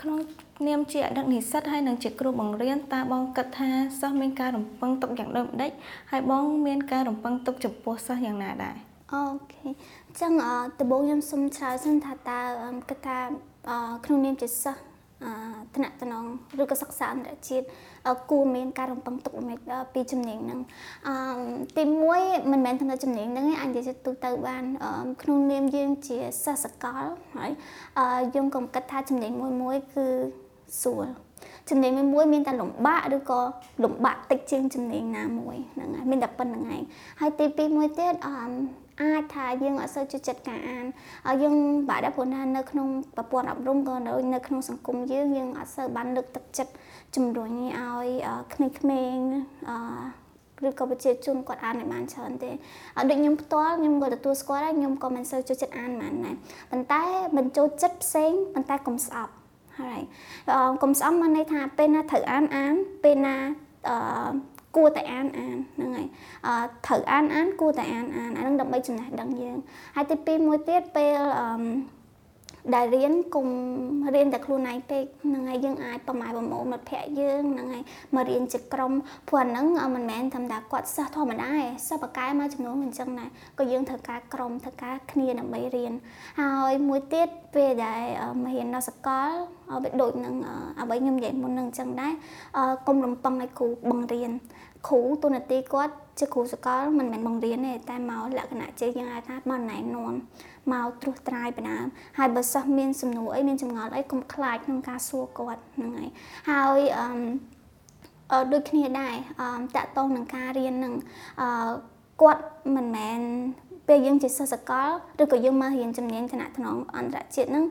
Speaker 1: ក្នុងនាមជាអតីតនិស្សិតហើយនិងជាគ្រូបង្រៀនតើបងគិតថាសិស្សមានការរំពឹងទុកយ៉ាងដូចម្ដេចហើយបងមានការរំពឹងទុកចំពោះសិស្សយ៉ាងណាដែរ
Speaker 2: អូខេ អញ្ចឹងដំបូងខ្ញុំសូមឆ្លើយសិនថាតើគិតថាក្នុងនាមជាសិស្សថ្នាក់តំណងឬក៏សិក្សាអន្តរជាតិគួរមានការរំពឹងទុកពីជំនាញហ្នឹងអឺទី1មិនមែនថាជំនាញហ្នឹងឯងអាចនិយាយទូទៅបានក្នុងនាមយើងជាសិស្សសកលហើយយើងក៏គិតថាជំនាញមួយមួយគឺស្រួលជំនាញមួយមួយមានតែលំបាកឬក៏លំបាកតិចជាងជំនាញណាមួយហ្នឹងហើយមានតែប៉ុណ្្នឹងឯងហើយទី2មួយទៀតអឺ អាចថាយើងអត់សូវចូលចិត្តការអានយើងបាក់ដែរព្រោះថានៅក្នុងប្រព័ន្ធអប់រំក៏នៅក្នុងសង្គមយើងយើងអត់សូវបានលើកទឹកចិត្តជំរុញឲ្យក្មេងៗអឺឬក៏ប្រជាជនគាត់អានឲ្យបានច្រើនទេដូចខ្ញុំផ្ទាល់ខ្ញុំក៏ទទួលស្គាល់ដែរខ្ញុំក៏មិនសូវចូលចិត្តអានប៉ុន្មានដែរប៉ុន្តែមិនចូលចិត្តផ្សេងប៉ុន្តែកុំស្អប់ហើយកុំស្អប់មកន័យថាពេលណាត្រូវអានអានពេលណាអឺ គួរតែអានអានហ្នឹងហើយអឺត្រូវអានអានគួរតែអានអានអានឹងដើម្បីចំណេះដឹងយើងហើយទី2មួយទៀតពេលអឺដែលរៀនគុំរៀនតែខ្លួនឯងពេកហ្នឹងហើយយើងអាចប្រម៉ែប្រមូលមិត្តភ័ក្តិយើងហ្នឹងហើយមករៀនជាក្រុមព្រោះហ្នឹងមិនមែនធម្មតាគាត់សិស្សធម្មតាទេសិស្សបកែមកចំនួនអញ្ចឹងដែរក៏យើងត្រូវការក្រុមត្រូវការគ្នាដើម្បីរៀនហើយមួយទៀតពេលដែលមករៀននៅសកល វាដូចនឹងអ្វីខ្ញុំនិយាយមុននឹងអញ្ចឹងដែរកុំរំពឹងឲ្យគ្រូបង្រៀនគ្រូទូនាទីគាត់ជាគ្រូសកលមិនមែនបង្រៀនទេតែមកលក្ខណៈជាយើងអាចថាមកណែនាំមកត្រួសត្រាយបណ្ដាហើយបើសិស្សមានសំណួរអីមានចម្ងល់អីកុំខ្លាចក្នុងការសួរគាត់ហ្នឹងហើយហើយអឺអឺដូចគ្នាដែរអឺតាក់ទងនឹងការរៀននឹងអឺគាត់មិនមែន ពេលយើងជាសិស្សសកលឬក៏យើងមករៀនជំនាញឋានៈថ្នងអន្តរជាតិហ្នឹង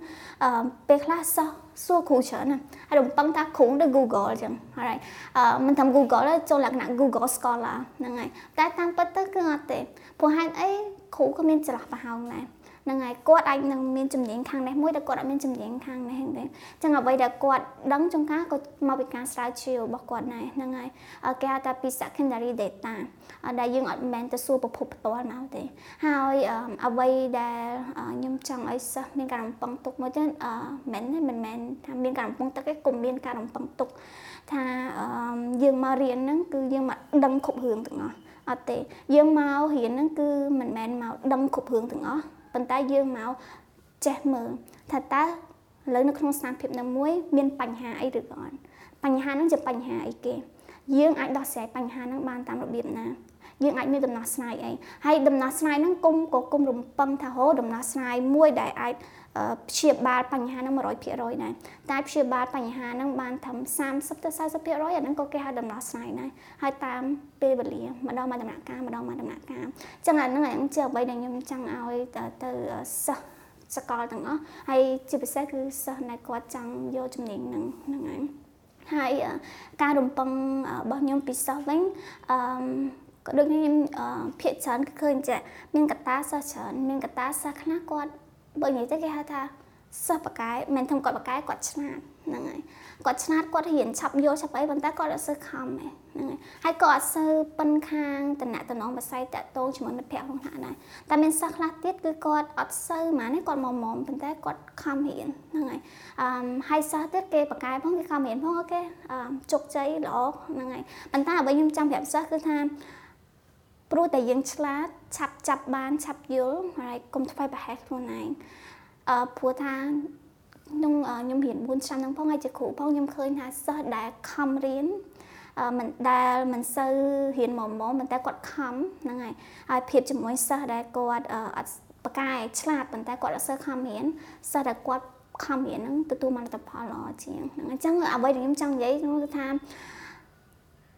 Speaker 2: អឺពេលខ្លះសិស្សសួរគ្រូច្រើនណាស់ហើយរំពឹងថាគ្រូទៅ Google អញ្ចឹងហើយអឺមិនថា Google ទេចូលលក្ខណៈ Google Scholar ហ្នឹងហើយតែតាមពិតទៅគឺអត់ទេព្រោះហេតុអីគ្រូក៏មានច្រឡះប្រហោងដែរ ហ្នឹងហើយគាត់អាចនឹងមានជំនាញខាងនេះមួយតែគាត់អត់មានជំនាញខាងនេះទេអញ្ចឹងអ្វីដែលគាត់ដឹងចុងការក៏មកពីការស្រាវជ្រាវរបស់គាត់ដែរហ្នឹងហើយគេហៅថាពី secondary data ដែលយើងអត់មែនទៅសួរប្រភពផ្ទាល់មកទេហើយអ្វីដែលខ្ញុំចង់ឲ្យសិស្សមានការរំពឹងទុកមួយទៀតមិនមែនមិនមែនថាមានការរំពឹងទុកទេគុំមានការរំពឹងទុកថាយើងមករៀនហ្នឹងគឺយើងមកដឹងគ្រប់រឿងទាំងអស់អត់ទេយើងមករៀនហ្នឹងគឺមិនមែនមកដឹងគ្រប់រឿងទាំងអស់ ប៉ុន្តែយើងមកចេះមើលថាតើឥឡូវនៅក្នុងស្ថានភាពណាមួយមានបញ្ហាអីឬក៏អត់បញ្ហាហ្នឹងជាបញ្ហាអីគេយើងអាចដោះស្រាយបញ្ហាហ្នឹងបានតាមរបៀបណាយើងអាចមានដំណោះស្រាយអីហើយដំណោះស្រាយហ្នឹងគុំក៏គុំរំពឹងថាហូដំណោះស្រាយមួយដែលអាចព្យាបាលបញ្ហាហ្នឹង100%ដែរតែព្យាបាលបញ្ហាហ្នឹងបានត្រឹម30ទៅ40%អាហ្នឹងក៏គេហៅដំណោះស្រាយដែរហើយតាមពេលវេលាម្ដងមកដំណាក់កាលម្ដងមកដំណាក់កាលអញ្ចឹងអាហ្នឹងអាហ្នឹងជាអ្វីដែលខ្ញុំចង់ឲ្យទៅសិស្សសកលទាំងអស់ហើយជាពិសេសគឺសិស្សដែលគាត់ចង់យកជំនាញហ្នឹងហ្នឹងហើយហើយការរំពឹងរបស់ខ្ញុំពីសិស្សវិញអឺក៏ដូចខ្ញុំភាកច្រើនគឺឃើញចាមានកតាសិស្សច្រើនមានកតាសិស្សខ្លះគាត់ បើនិយាយទៅគេហៅថាសិស្សបកែមិនធំគាត់បកែគាត់ឆ្នាតហ្នឹងហើយគាត់ឆ្នាតគាត់រៀនឆាប់យកឆាប់អីប៉ុន្តែគាត់អត់សូវខំទេហ្នឹងហើយហើយក៏អត់សូវប៉ិនខាងតំណតំណងបស័យតាក់ទងជាមួយមិត្តភ័ក្តិក្នុងថ្នាក់ដែរតែមានសិស្សខ្លះទៀតគឺគាត់អត់សូវហ្មងគាត់មកមុំប៉ុន្តែគាត់ខំរៀនហ្នឹងហើយអឺហើយសិស្សទៀតគេបកែផងគេខំរៀនផងអូខេអឺជោគជ័យល្អហ្នឹងហើយប៉ុន្តែអ្វីខ្ញុំចង់ប្រាប់សិស្សគឺថា ព្រោះតែយើងឆ្លាតឆាប់ចាប់បានឆាប់យល់ហើយកុំធ្វើប្រហែសខ្លួនឯងអឺព្រោះថាខ្ញុំខ្ញុំរៀន4ឆ្នាំហ្នឹងផងហើយជាគ្រូផងខ្ញុំឃើញថាសិស្សដែលខំរៀនអមិនដែលមិនសូវរៀនមកមកមិនតែគាត់ខំហ្នឹងហើយហើយភាពជាមួយសិស្សដែលគាត់អត់បកកាយឆ្លាតប៉ុន្តែគាត់អត់សូវខំរៀនសិស្សដែលគាត់ខំរៀនហ្នឹងទទួលបានលទ្ធផលល្អជាងហ្នឹងអញ្ចឹងអ្វីដែលខ្ញុំចង់និយាយគឺថា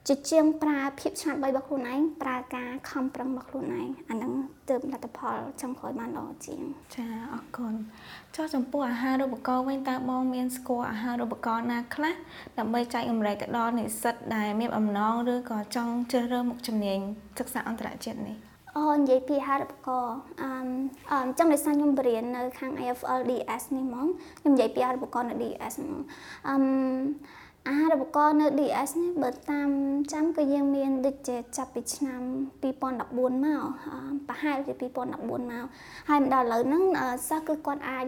Speaker 2: ជាជាងប្រើភាពឆ្លាតវៃរបស់ខ្លួនឯងប្រើការខំប្រឹងរបស់ខ្លួនឯងអាហ្នឹងទើបលទ្ធផលចង់ក្រោយបានល្អជាង
Speaker 1: ចាអរគុណចុះចំពោះអាហារូបករណ៍វិញតើបងមានស្គាល់អាហារូបករណ៍ណាខ្លះដើម្បីចែករំលែកទៅដល់និស្សិតដែលមានអំណងឬក៏ចង់ជ្រើសរើសមុខជំនាញសិក្សាអន្តរជាតិនេះ
Speaker 2: អូនិយាយពីអាហារូបករណ៍អឺអឺចឹងដោយសារខ្ញុំបរៀននៅខាង AFL DS នេះហ្មងខ្ញុំនិយាយពីអាហារូបករណ៍នៅ DS ហ្មងអឺ អាហារូបករណ៍នៅ DS នេះបើតាមចាំគឺយើងមានដូចជាចាប់ពីឆ្នាំ2014មកប្រហែលជា2014មកហើយមកដល់ឥឡូវហ្នឹងសិស្សគឺគាត់អាច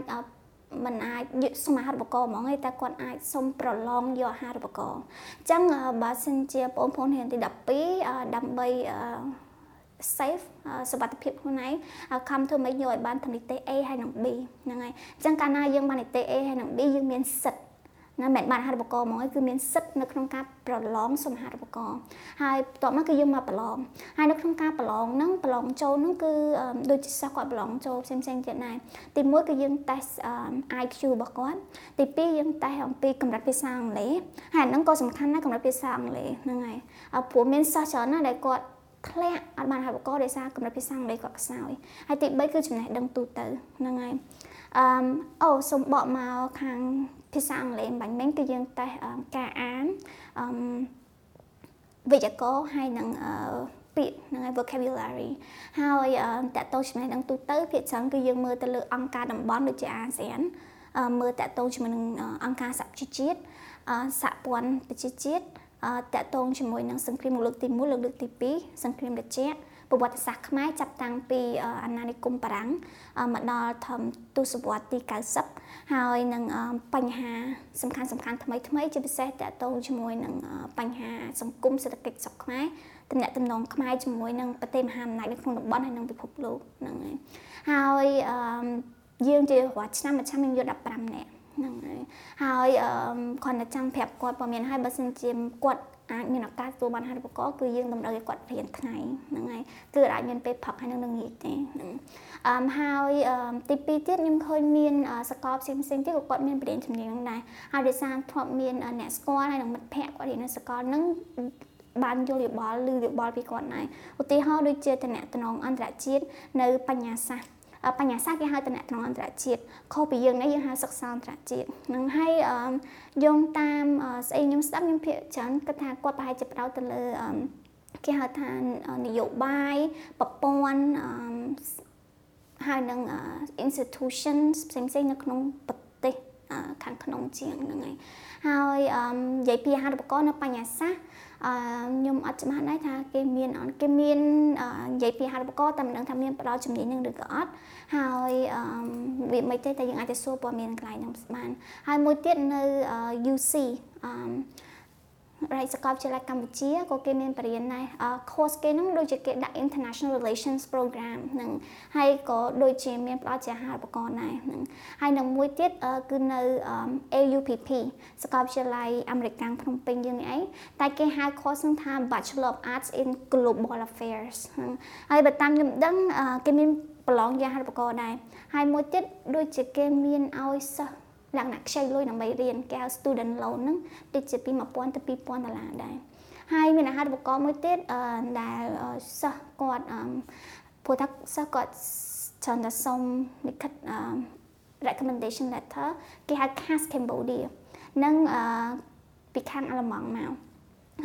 Speaker 2: មិនអាចយកសុំអាហារូបករណ៍ហ្មងទេតែគាត់អាចសុំប្រឡងយកអាហារូបករណ៍អញ្ចឹងបើសិនជាបងប្អូនរៀនទី12ដើម្បី safe សុខភាពខ្លួនឯងខំធ្វើមិនយកឲ្យបានទាំងនីតិ A ហើយនិង B ហ្នឹងហើយអញ្ចឹងកាលណាយើងបាននីតិ A ហើយនិង B យើងមានសិទ្ធិ ណាមិនបានអាហារូបករណ៍ហ្មងគឺមានសិទ្ធនៅក្នុងការប្រឡងសុំអាហារូបករណ៍ហើយបន្ទាប់មកគឺយើងមកប្រឡងហើយនៅក្នុងការប្រឡងហ្នឹងប្រឡងចូលហ្នឹងគឺដូចជាសិស្សគាត់ប្រឡងចូលផ្សេងផ្សេងទៀតដែរទី1គឺយើង test IQ របស់គាត់ទី2យើង test អំពីកម្រិតភាសាអង់គ្លេសហើយហ្នឹងក៏សំខាន់ណាស់កម្រិតភាសាអង់គ្លេសហ្នឹងហើយព្រោះមានសិស្សច្រើនណាស់ដែលគាត់ធ្លាក់អត់បានអាហារូបករណ៍ដោយសារកម្រិតភាសាអង់គ្លេសគាត់ខ្សោយហើយទី3គឺចំណេះដឹងទូទៅហ្នឹងហើយអឺអូសូមបកមកខាង ភាសាអង់គ្លេសបាញ់មិញគឺយើងតេស្តការអានអឺវិជ្ជាករហើយនឹងពាក្យហ្នឹងហើយ vocabulary ហើយតកតោចំណេះដឹងទូទៅភាគច្រើនគឺយើងមើលទៅលើអង្គការតំបន់ដូចជាអាស៊ានមើលតកតោជាមួយនឹងអង្គការសហជីវជាតិសហព័ន្ធប្រជាជាតិតកតងជាមួយនឹងសង្គ្រាមលោកលើកទី1លើកលើកទី2សង្គ្រាមត្រជាក់ ប្រវត្តិសាស្ត្រខ្មែរចាប់តាំងពីអាណានិគមបារាំងមកដល់ធំទសវត្សទី90ហើយនឹងបញ្ហាសំខាន់សំខាន់ថ្មីថ្មីជាពិសេសតកតងជាមួយនឹងបញ្ហាសង្គមសេដ្ឋកិច្ចស្រុកខ្មែរតំណែងតំណងខ្មែរជាមួយនឹងប្រទេសមហាអំណាចនៅក្នុងតំបន់ហើយនិងពិភពលោកហ្នឹងហើយហើយយើងជារាល់ឆ្នាំមួយឆ្នាំយើងយក15នាក់ហ្នឹងហើយហើយគ្រាន់តែចង់ប្រាប់គាត់ព័ត៌មានហើយបើសិនជាគាត់ អាចមានឱកាសទទួលបានអាហារូបករណ៍គឺយើងតម្រូវឲ្យគាត់រៀនថ្ងៃហ្នឹងហើយគឺអាចមានពេលផឹកហើយនឹងងាយទេហ្នឹងអឺហើយទី2ទៀតខ្ញុំឃើញមានសកលផ្សេងផ្សេងទៀតក៏គាត់មានបរិញ្ញាជំនាញហ្នឹងដែរហើយដោយសារធ្លាប់មានអ្នកស្គាល់ហើយនឹងមិត្តភ័ក្តិគាត់រៀននៅសកលហ្នឹងបានយល់យោបល់ឬយោបល់ពីគាត់ដែរឧទាហរណ៍ដូចជាតំណែងអន្តរជាតិនៅបញ្ញាសាស្ត្រ បញ្ញាសាគេហៅតំណែងអន្តរជាតិខុសពីយើងនេះយើងហៅសិក្សាអន្តរជាតិនឹងហើយយោងតាមស្អីខ្ញុំស្ដាប់ខ្ញុំភាគច្រើនគិតថាគាត់ប្រហែលជាផ្ដោតទៅលើគេហៅថានយោបាយប្រព័ន្ធហើយនឹង institutions ផ្សេងៗនៅក្នុងប្រទេសខាងក្នុងជាងហ្នឹងហើយហើយនិយាយពីអាហារូបករណ៍នៅបញ្ញាសាស្ត្រអឺ ខ្ញុំអត់ច្បាស់ដែរថាគេមានអត់គេមាននិយាយពីអាហារូបករណ៍តែមិនដឹងថាមានផ្ដល់ជំនាញនឹងឬក៏អត់ហើយអឺវាមិនទេតែយើងអាចទៅសួរព័ត៌មានកន្លែងហ្នឹងបានហើយមួយទៀតនៅ UC អឺរៃសាកលវិទ្យាល័យកម្ពុជាក៏គេមានបរិញ្ញាបត្រដែរ course គេហ្នឹងដូចជាគេដាក់ International Relations Program ហ្នឹងហើយក៏ដូចជាមានផ្ដល់ជាអាហារូបករណ៍ដែរហ្នឹងហើយនឹងមួយទៀតគឺនៅ AUPP សាកលវិទ្យាល័យអាមេរិកភ្នំពេញយើងនេះឯងតែគេហៅ course ហ្នឹងថា Bachelor of Arts in Global Affairs ហ្នឹងហើយបើតាមខ្ញុំដឹងគេមានប្រឡងយ៉ាងអាហារូបករណ៍ដែរហើយមួយទៀតដូចជាគេមានឲ្យសិស្ស លក្ខណៈខ្ចីលុយដើម្បីរៀនគេហៅ student loan ហ្នឹងដូចជាពី1000ទៅ2000ដុល្លារដែរហើយមានអាហារូបករណ៍មួយទៀតដែលសិស្សគាត់ព្រោះថាសិស្សគាត់ច្រើនតែសុំលិខិត recommendation letter គេហៅ CAS Cambodia នឹងពីខាងអាល្លឺម៉ង់មក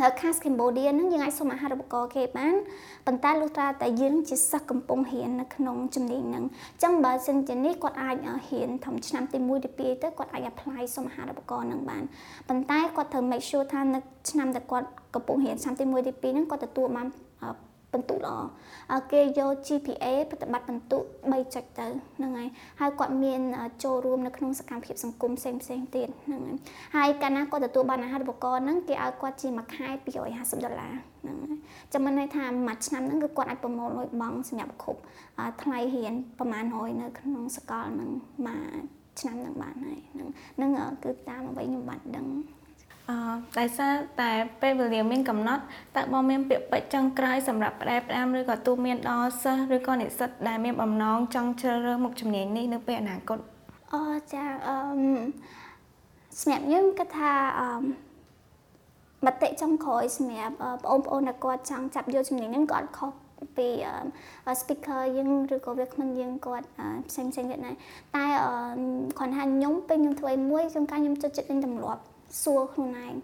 Speaker 2: ហើយ CAS Cambodia ហ្នឹងយើងអាចសុំអាហារូបករណ៍គេបានប៉ុន្តែលុះត្រាតែយើងជាសិស្សកំពុងរៀននៅក្នុងជំនាញហ្នឹងអញ្ចឹងបើសិនជានេះគាត់អាចរៀនធំឆ្នាំទី1ទី2ទៅគាត់អាច apply សុំអាហារូបករណ៍ហ្នឹងបានប៉ុន្តែគាត់ត្រូវ make sure ថានៅឆ្នាំដែលគាត់កំពុងរៀនឆ្នាំទី1ទី2ហ្នឹងគាត់ទទួលបាន បន្ទុកល្អគេយក GPA ប្រតិបត្តិបន្ទុក3ចុចទៅហ្នឹងហើយហើយគាត់មានចូលរួមនៅក្នុងសកម្មភាពសង្គមផ្សេងផ្សេងទៀតហ្នឹងហើយហើយកាលណាគាត់ទទួលបានអាហារូបករណ៍ហ្នឹងគេឲ្យគាត់ជាមួយខែ250ដុល្លារហ្នឹងហើយចាំមិនន័យថាមួយឆ្នាំហ្នឹងគឺគាត់អាចប្រមូលលុយបង់សម្រាប់គ្រប់ថ្លៃរៀនប្រហែល100នៅក្នុងសកលហ្នឹងមួយឆ្នាំហ្នឹងបានហើយហ្នឹងហ្នឹងគឺតាមអ្វីខ្ញុំបានដឹង
Speaker 1: អអឺតែសារតែពេលវេលាមានកំណត់តើបងមានពាក្យពេចន៍ចុងក្រោយសម្រាប់ផ្ដែផ្ដាំឬក៏ទូមានដល់សិស្សឬក៏និស្សិតដែលមានបំណងចង់ជ្រើសរើសមុខជំនាញនេះនៅពេលអនាគត
Speaker 2: អូចាអឺសម្រាប់យើងគាត់ថាអឺមតិចុងក្រោយសម្រាប់បងប្អូនដែលគាត់ចង់ចាប់យកជំនាញហ្នឹងគាត់ខុសពី speaker យើងឬក៏វាគ្មិនយើងគាត់ផ្សេងផ្សេងទៀតដែរតែគាត់ថាខ្ញុំពេលខ្ញុំធ្វើមួយខ្ញុំកាខ្ញុំចិត្តចិត្តនឹងទម្លាប់ សួរខ្លួនឯង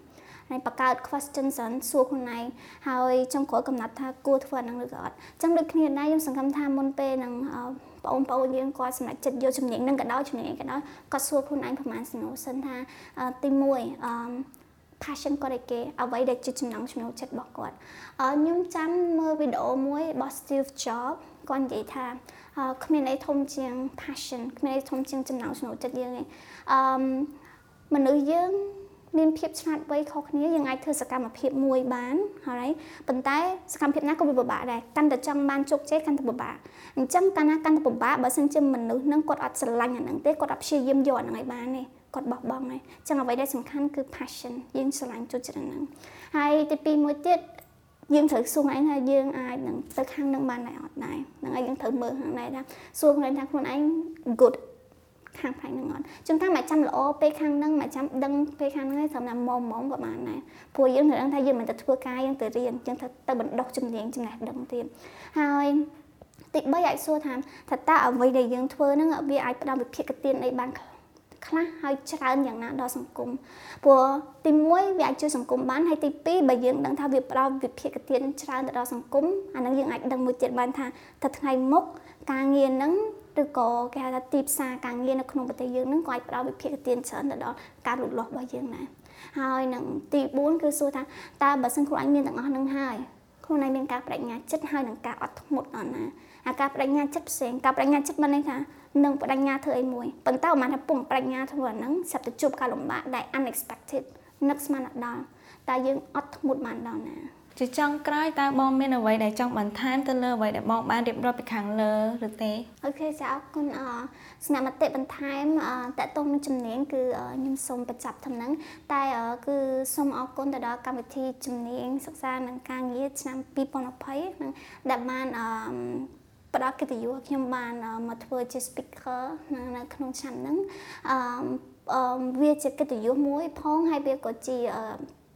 Speaker 2: ហើយបង្កើត question សិនសួរខ្លួនឯងហើយចុងក្រោយកំណត់ថាគួរធ្វើហ្នឹងឬក៏អត់អញ្ចឹងដូចគ្នាដែរខ្ញុំសង្ឃឹមថាមុនពេលនឹងបងប្អូនយើងគាត់សម្រេចចិត្តយកជំនាញនឹងក៏ដោយជំនាញក៏ដោយគាត់សួរខ្លួនឯងប្រហែលសំណួរសិនថាទី1អឺ passion គាត់ឯគេអ្វីដែលជាចំណង់ចំណូលចិត្តរបស់គាត់ខ្ញុំចាំមើលវីដេអូមួយរបស់ Steve Jobs គាត់និយាយថាគ្មានអីធំជាង passion គ្មានអីធំជាងចំណង់ចំណូលចិត្តយើងទេអឺមនុស្សយើង មានភាពឆ្លាតវៃខុសគ្នាយើងអាចធ្វើសកម្មភាពមួយបានហើយប៉ុន្តែសកម្មភាពណាក៏វាពិបាកដែរកាន់តែចង់បានជោគជ័យកាន់តែពិបាកអញ្ចឹងកាលណាកាន់តែពិបាកបើសិនជាមនុស្សនឹងគាត់អត់ស្រឡាញ់អាហ្នឹងទេគាត់អត់ព្យាយាមយកអាហ្នឹងឲ្យបានទេគាត់បោះបង់ហើយអញ្ចឹងអ្វីដែលសំខាន់គឺ passion យើងស្រឡាញ់ជួយចិត្តហ្នឹងហើយទី2មួយទៀតយើងត្រូវសួរឯងថាយើងអាចនឹងទៅខាងនឹងបានដែរអត់ដែរហ្នឹងហើយយើងត្រូវមើលខាងដែរថាសួរខ្លួនឯងថាខ្លួនឯង good ខាងផ្នែកហ្នឹងអត់ជួនកាលមកចាំល្អពេលខាងហ្នឹងមកចាំដឹងពេលខាងហ្នឹងហើយត្រឹមតែមុំមុំប្រហែលណាព្រោះយើងត្រូវដឹងថាយើងមិនទៅធ្វើការយើងទៅរៀនយើងត្រូវទៅបណ្ដុះជំនាញចំណេះដឹងទៀតហើយទី3អាចសួរថាថាតើអ្វីដែលយើងធ្វើហ្នឹងវាអាចផ្ដល់វិភាគទានអីបានខ្លះហើយច្រើនយ៉ាងណាដល់សង្គមព្រោះទី1វាអាចជួយសង្គមបានហើយទី2បើយើងដឹងថាវាផ្ដល់វិភាគទានច្រើនទៅដល់សង្គមអានឹងយើងអាចដឹងមួយទៀតបានថាទៅថ្ងៃមុខការងារហ្នឹង ឬក៏គេហៅថាទីផ្សារការងារនៅក្នុងប្រទេសយើងនឹងក៏អាចផ្ដល់វិភាគទានច្រើនទៅដល់ការលូតលាស់របស់យើងដែរហើយនឹងទី4គឺសួរថាតើបើសិនខ្លួនឯងមានទាំងអស់នឹងហើយខ្លួនឯងមានការបដិញ្ញាចិត្តហើយនឹងការអត់ធ្មត់ដល់ណាអាការបដិញ្ញាចិត្តផ្សេងការបដិញ្ញាចិត្តមិនន័យថានឹងបដិញ្ញាធ្វើអីមួយប៉ុន្តែប្រហែលថាពុំបដិញ្ញាធ្វើអាហ្នឹងស្រាប់តែជួបការលំបាកដែល unexpected នឹកស្មានអត់ដល់តែយើងអត់ធ្មត់បានដល់ណា
Speaker 1: ជាចុងក្រោយតើបងមានអ្វីដែលចង់បន្ថែមទៅលើអ្វីដែលបងបានរៀបរាប់ពីខាងលើឬទេ
Speaker 2: អូខេចាអរគុណអស្នាមតិបន្ថែមតកតងនឹងជំនាញគឺខ្ញុំសូមបញ្ចប់ធំហ្នឹងតែគឺសូមអរគុណទៅដល់កម្មវិធីជំនាញសិក្សានិងការងារឆ្នាំ2020នឹងដែលបានផ្ដល់កិត្តិយសខ្ញុំបានមកធ្វើជា speaker នៅក្នុងឆ្នាំហ្នឹងអឺវាជាកិត្តិយសមួយផងហើយវាក៏ជា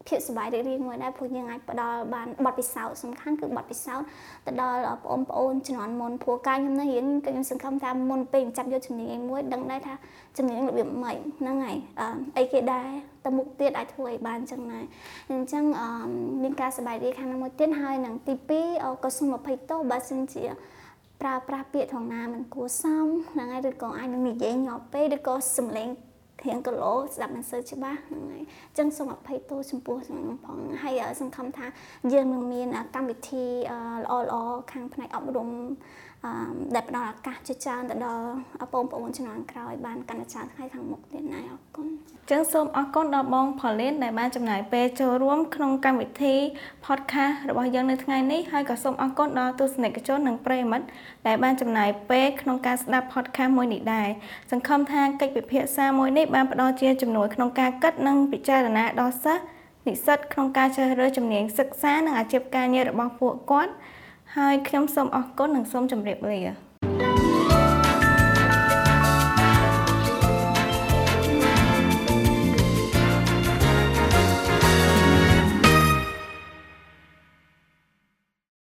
Speaker 2: ភាពសប្បាយរីករាយមួយដែរព្រោះយើងអាចផ្ដល់បានបទពិសោធន៍សំខាន់គឺបទពិសោធន៍ទៅដល់បងប្អូនជំនាន់មុនព្រោះការខ្ញុំនៅរៀនក៏ខ្ញុំសង្ឃឹមថាមុនពេលចាប់យកជំនាញមួយដឹងដែរថាជំនាញរបៀបម៉េចហ្នឹងហើយអីគេដែរទៅមុខទៀតអាចធ្វើឲ្យបានចឹងដែរអញ្ចឹងមានការសប្បាយរីកខាងមួយទៀតហើយនឹងទី2ក៏សូមអភ័យទោសបើសិនជាប្រើប្រាស់ពាក្យថងណាមិនគួរសមហ្នឹងហើយឬក៏អាចនឹងនិយាយញាប់ពេកឬក៏សំឡេង រៀងគីឡូស្ដាប់មិនសូវច្បាស់ហ្នឹងហើយអញ្ចឹងសូមអភ័យទោសចំពោះហ្នឹងផងហើយសង្ឃឹមថាយើងនឹងមានកម្មវិធីល្អល្អខាងផ្នែកអប់រំ ដែលផ្ដល់ឱកាសជាច្រើនទៅដល់បងប្អូនជំនាន់ក្រោយបានកាន់តែច្រើនថ្ងៃខាងមុខទៀតណាអរគុណ
Speaker 1: ចឹងសូមអរគុណដល់បងផលីនដែលបានចំណាយពេលចូលរួមក្នុងកម្មវិធី podcast របស់យើងនៅថ្ងៃនេះហើយក៏សូមអរគុណដល់ទស្សនិកជននិងប្រិយមិត្តដែលបានចំណាយពេលក្នុងការស្ដាប់ podcast មួយនេះដែរសង្ឃឹមថាកិច្ចពិភាក្សាមួយនេះបានផ្ដល់ជាជំនួយក្នុងការគិតនិងពិចារណាដល់សិស្សនិស្សិតក្នុងការជ្រើសរើសជំនាញសិក្សានិងអាជីពការងាររបស់ពួកគាត់ ហើយខ្ញុំសូមអរគុណនិងសូមជម្រាបលា